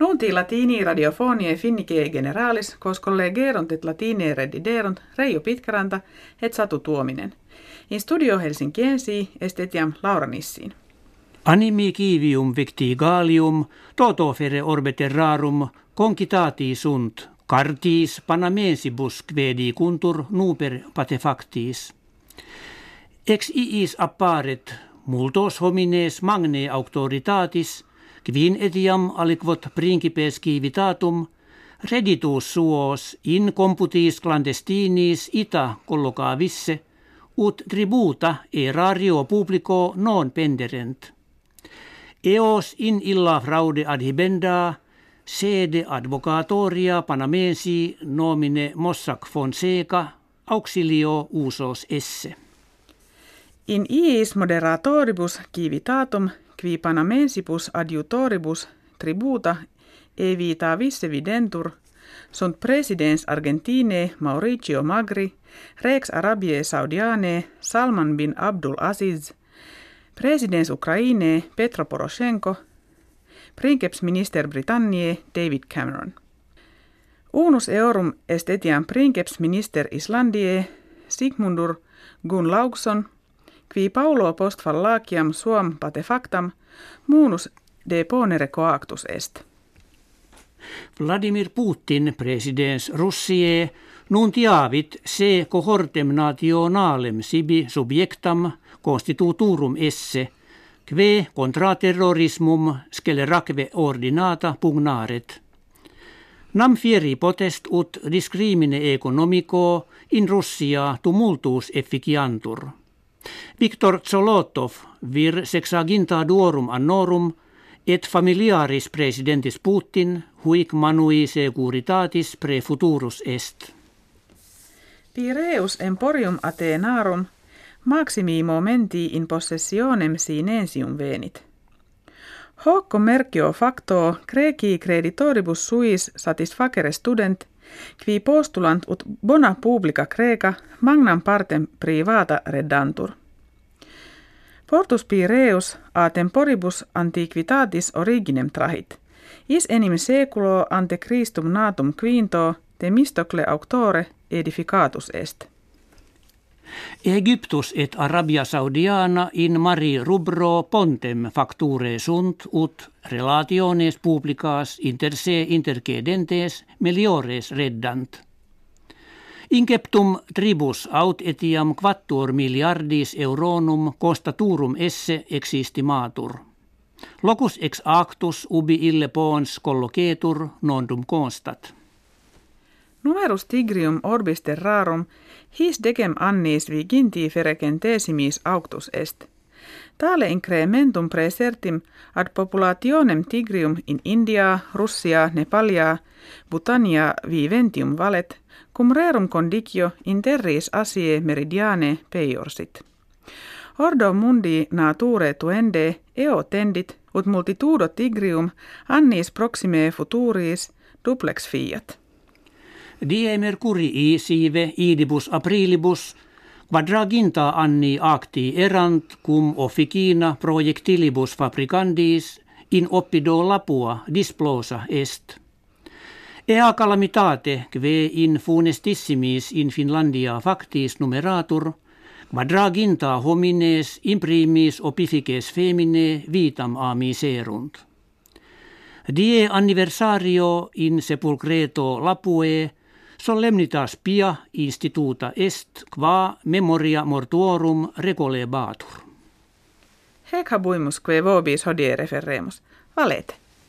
Nunti latini radiofonie finnike generalis, kos kollegerunt et latine rediderunt Reijo Pitkäranta et Satu Tuominen. In studio Helsinkiensi estetiam Laura Nissiin. Animi kivium victigalium, toto fere orbete rarum, concitati sunt, cartis panamensibus quedi kuntur nuper patefactis. Ex iis apparet multos homines magne auctoritatis, quin etiam aliquot principes civitatum, reditus suos in computis clandestinis ita collocavisse, ut tributa erario publico non penderent. Eos in illa fraude adhibenda, sede advocatoria panamensi nomine Mossack Fonseca, auxilio usos esse. In iis moderatoribus civitatum qui panamensibus adjutoribus tributa evita visse videntur sunt presidens Argentine Mauricio Magri, Rex Arabie Saudiane Salman bin Abdul Aziz, presidens Ukraine Petro Poroshenko, princeps minister Britanniae David Cameron. Unus eorum est etiam princeps minister Islandiae Sigmundur Gun Laugson, qui Paulo post fallaciam suam pate factam, munus de ponere coactus est. Vladimir Putin, presidents Russie, nuntiavit se cohortem nationalem sibi subjectam constituturum esse, kve contra terrorismum sceleracve ordinata pugnaret. Nam fieri potest ut discrimine economico in Russia tumultus efficiantur. Viktor Zolotov vir sexaginta duorum annorum et familiaris presidentis Putin huic manui securitatis pre futurus est. Pireus emporium Athenarum maximi momenti in possessionem sinensium venit. Hoc commercio facto greci creditoribus suis satisfacere student, qui postulant ut bona publica creca magnam partem privata reddantur. Portus Pireus a temporibus antiquitatis originem trahit. Is enim seculo ante Christum natum quinto Themistocle auctore edificatus est. Egyptus et Arabia Saudiana in mari rubro pontem facture sunt ut relationes publicas inter se intercedentes meliores reddant. Inceptum tribus aut etiam quattuor miliardis euronum constaturum esse existimatur. Locus ex actus ubi ille pons collocetur nondum constat. Numerus tigrium orbis terrarum his decem annis viginti ferecentesimis auctus est. Tale incrementum praesertim ad populationem tigrium in India, Russia, Nepalia, Butania viventium valet, cum rerum condicio in terris asie meridiane peiorsit. Ordo mundi nature tuende eo tendit ut multitudo tigrium annis proxime futuris duplex fiat. Die mercurii sive idibus aprilibus quadraginta anni acti erant cum officina projectilibus fabricandis in oppido lapua displosa est. Ea calamitate kve in funestissimis in Finlandia factis numeratur, quadraginta homines imprimis opifices femine vitam a miserunt. Die anniversario in sepulcreto Lapue solemnitas pia instituta est qua memoria mortuorum recolebatur. Hec habuimus que vobis hodie referremus. Valete.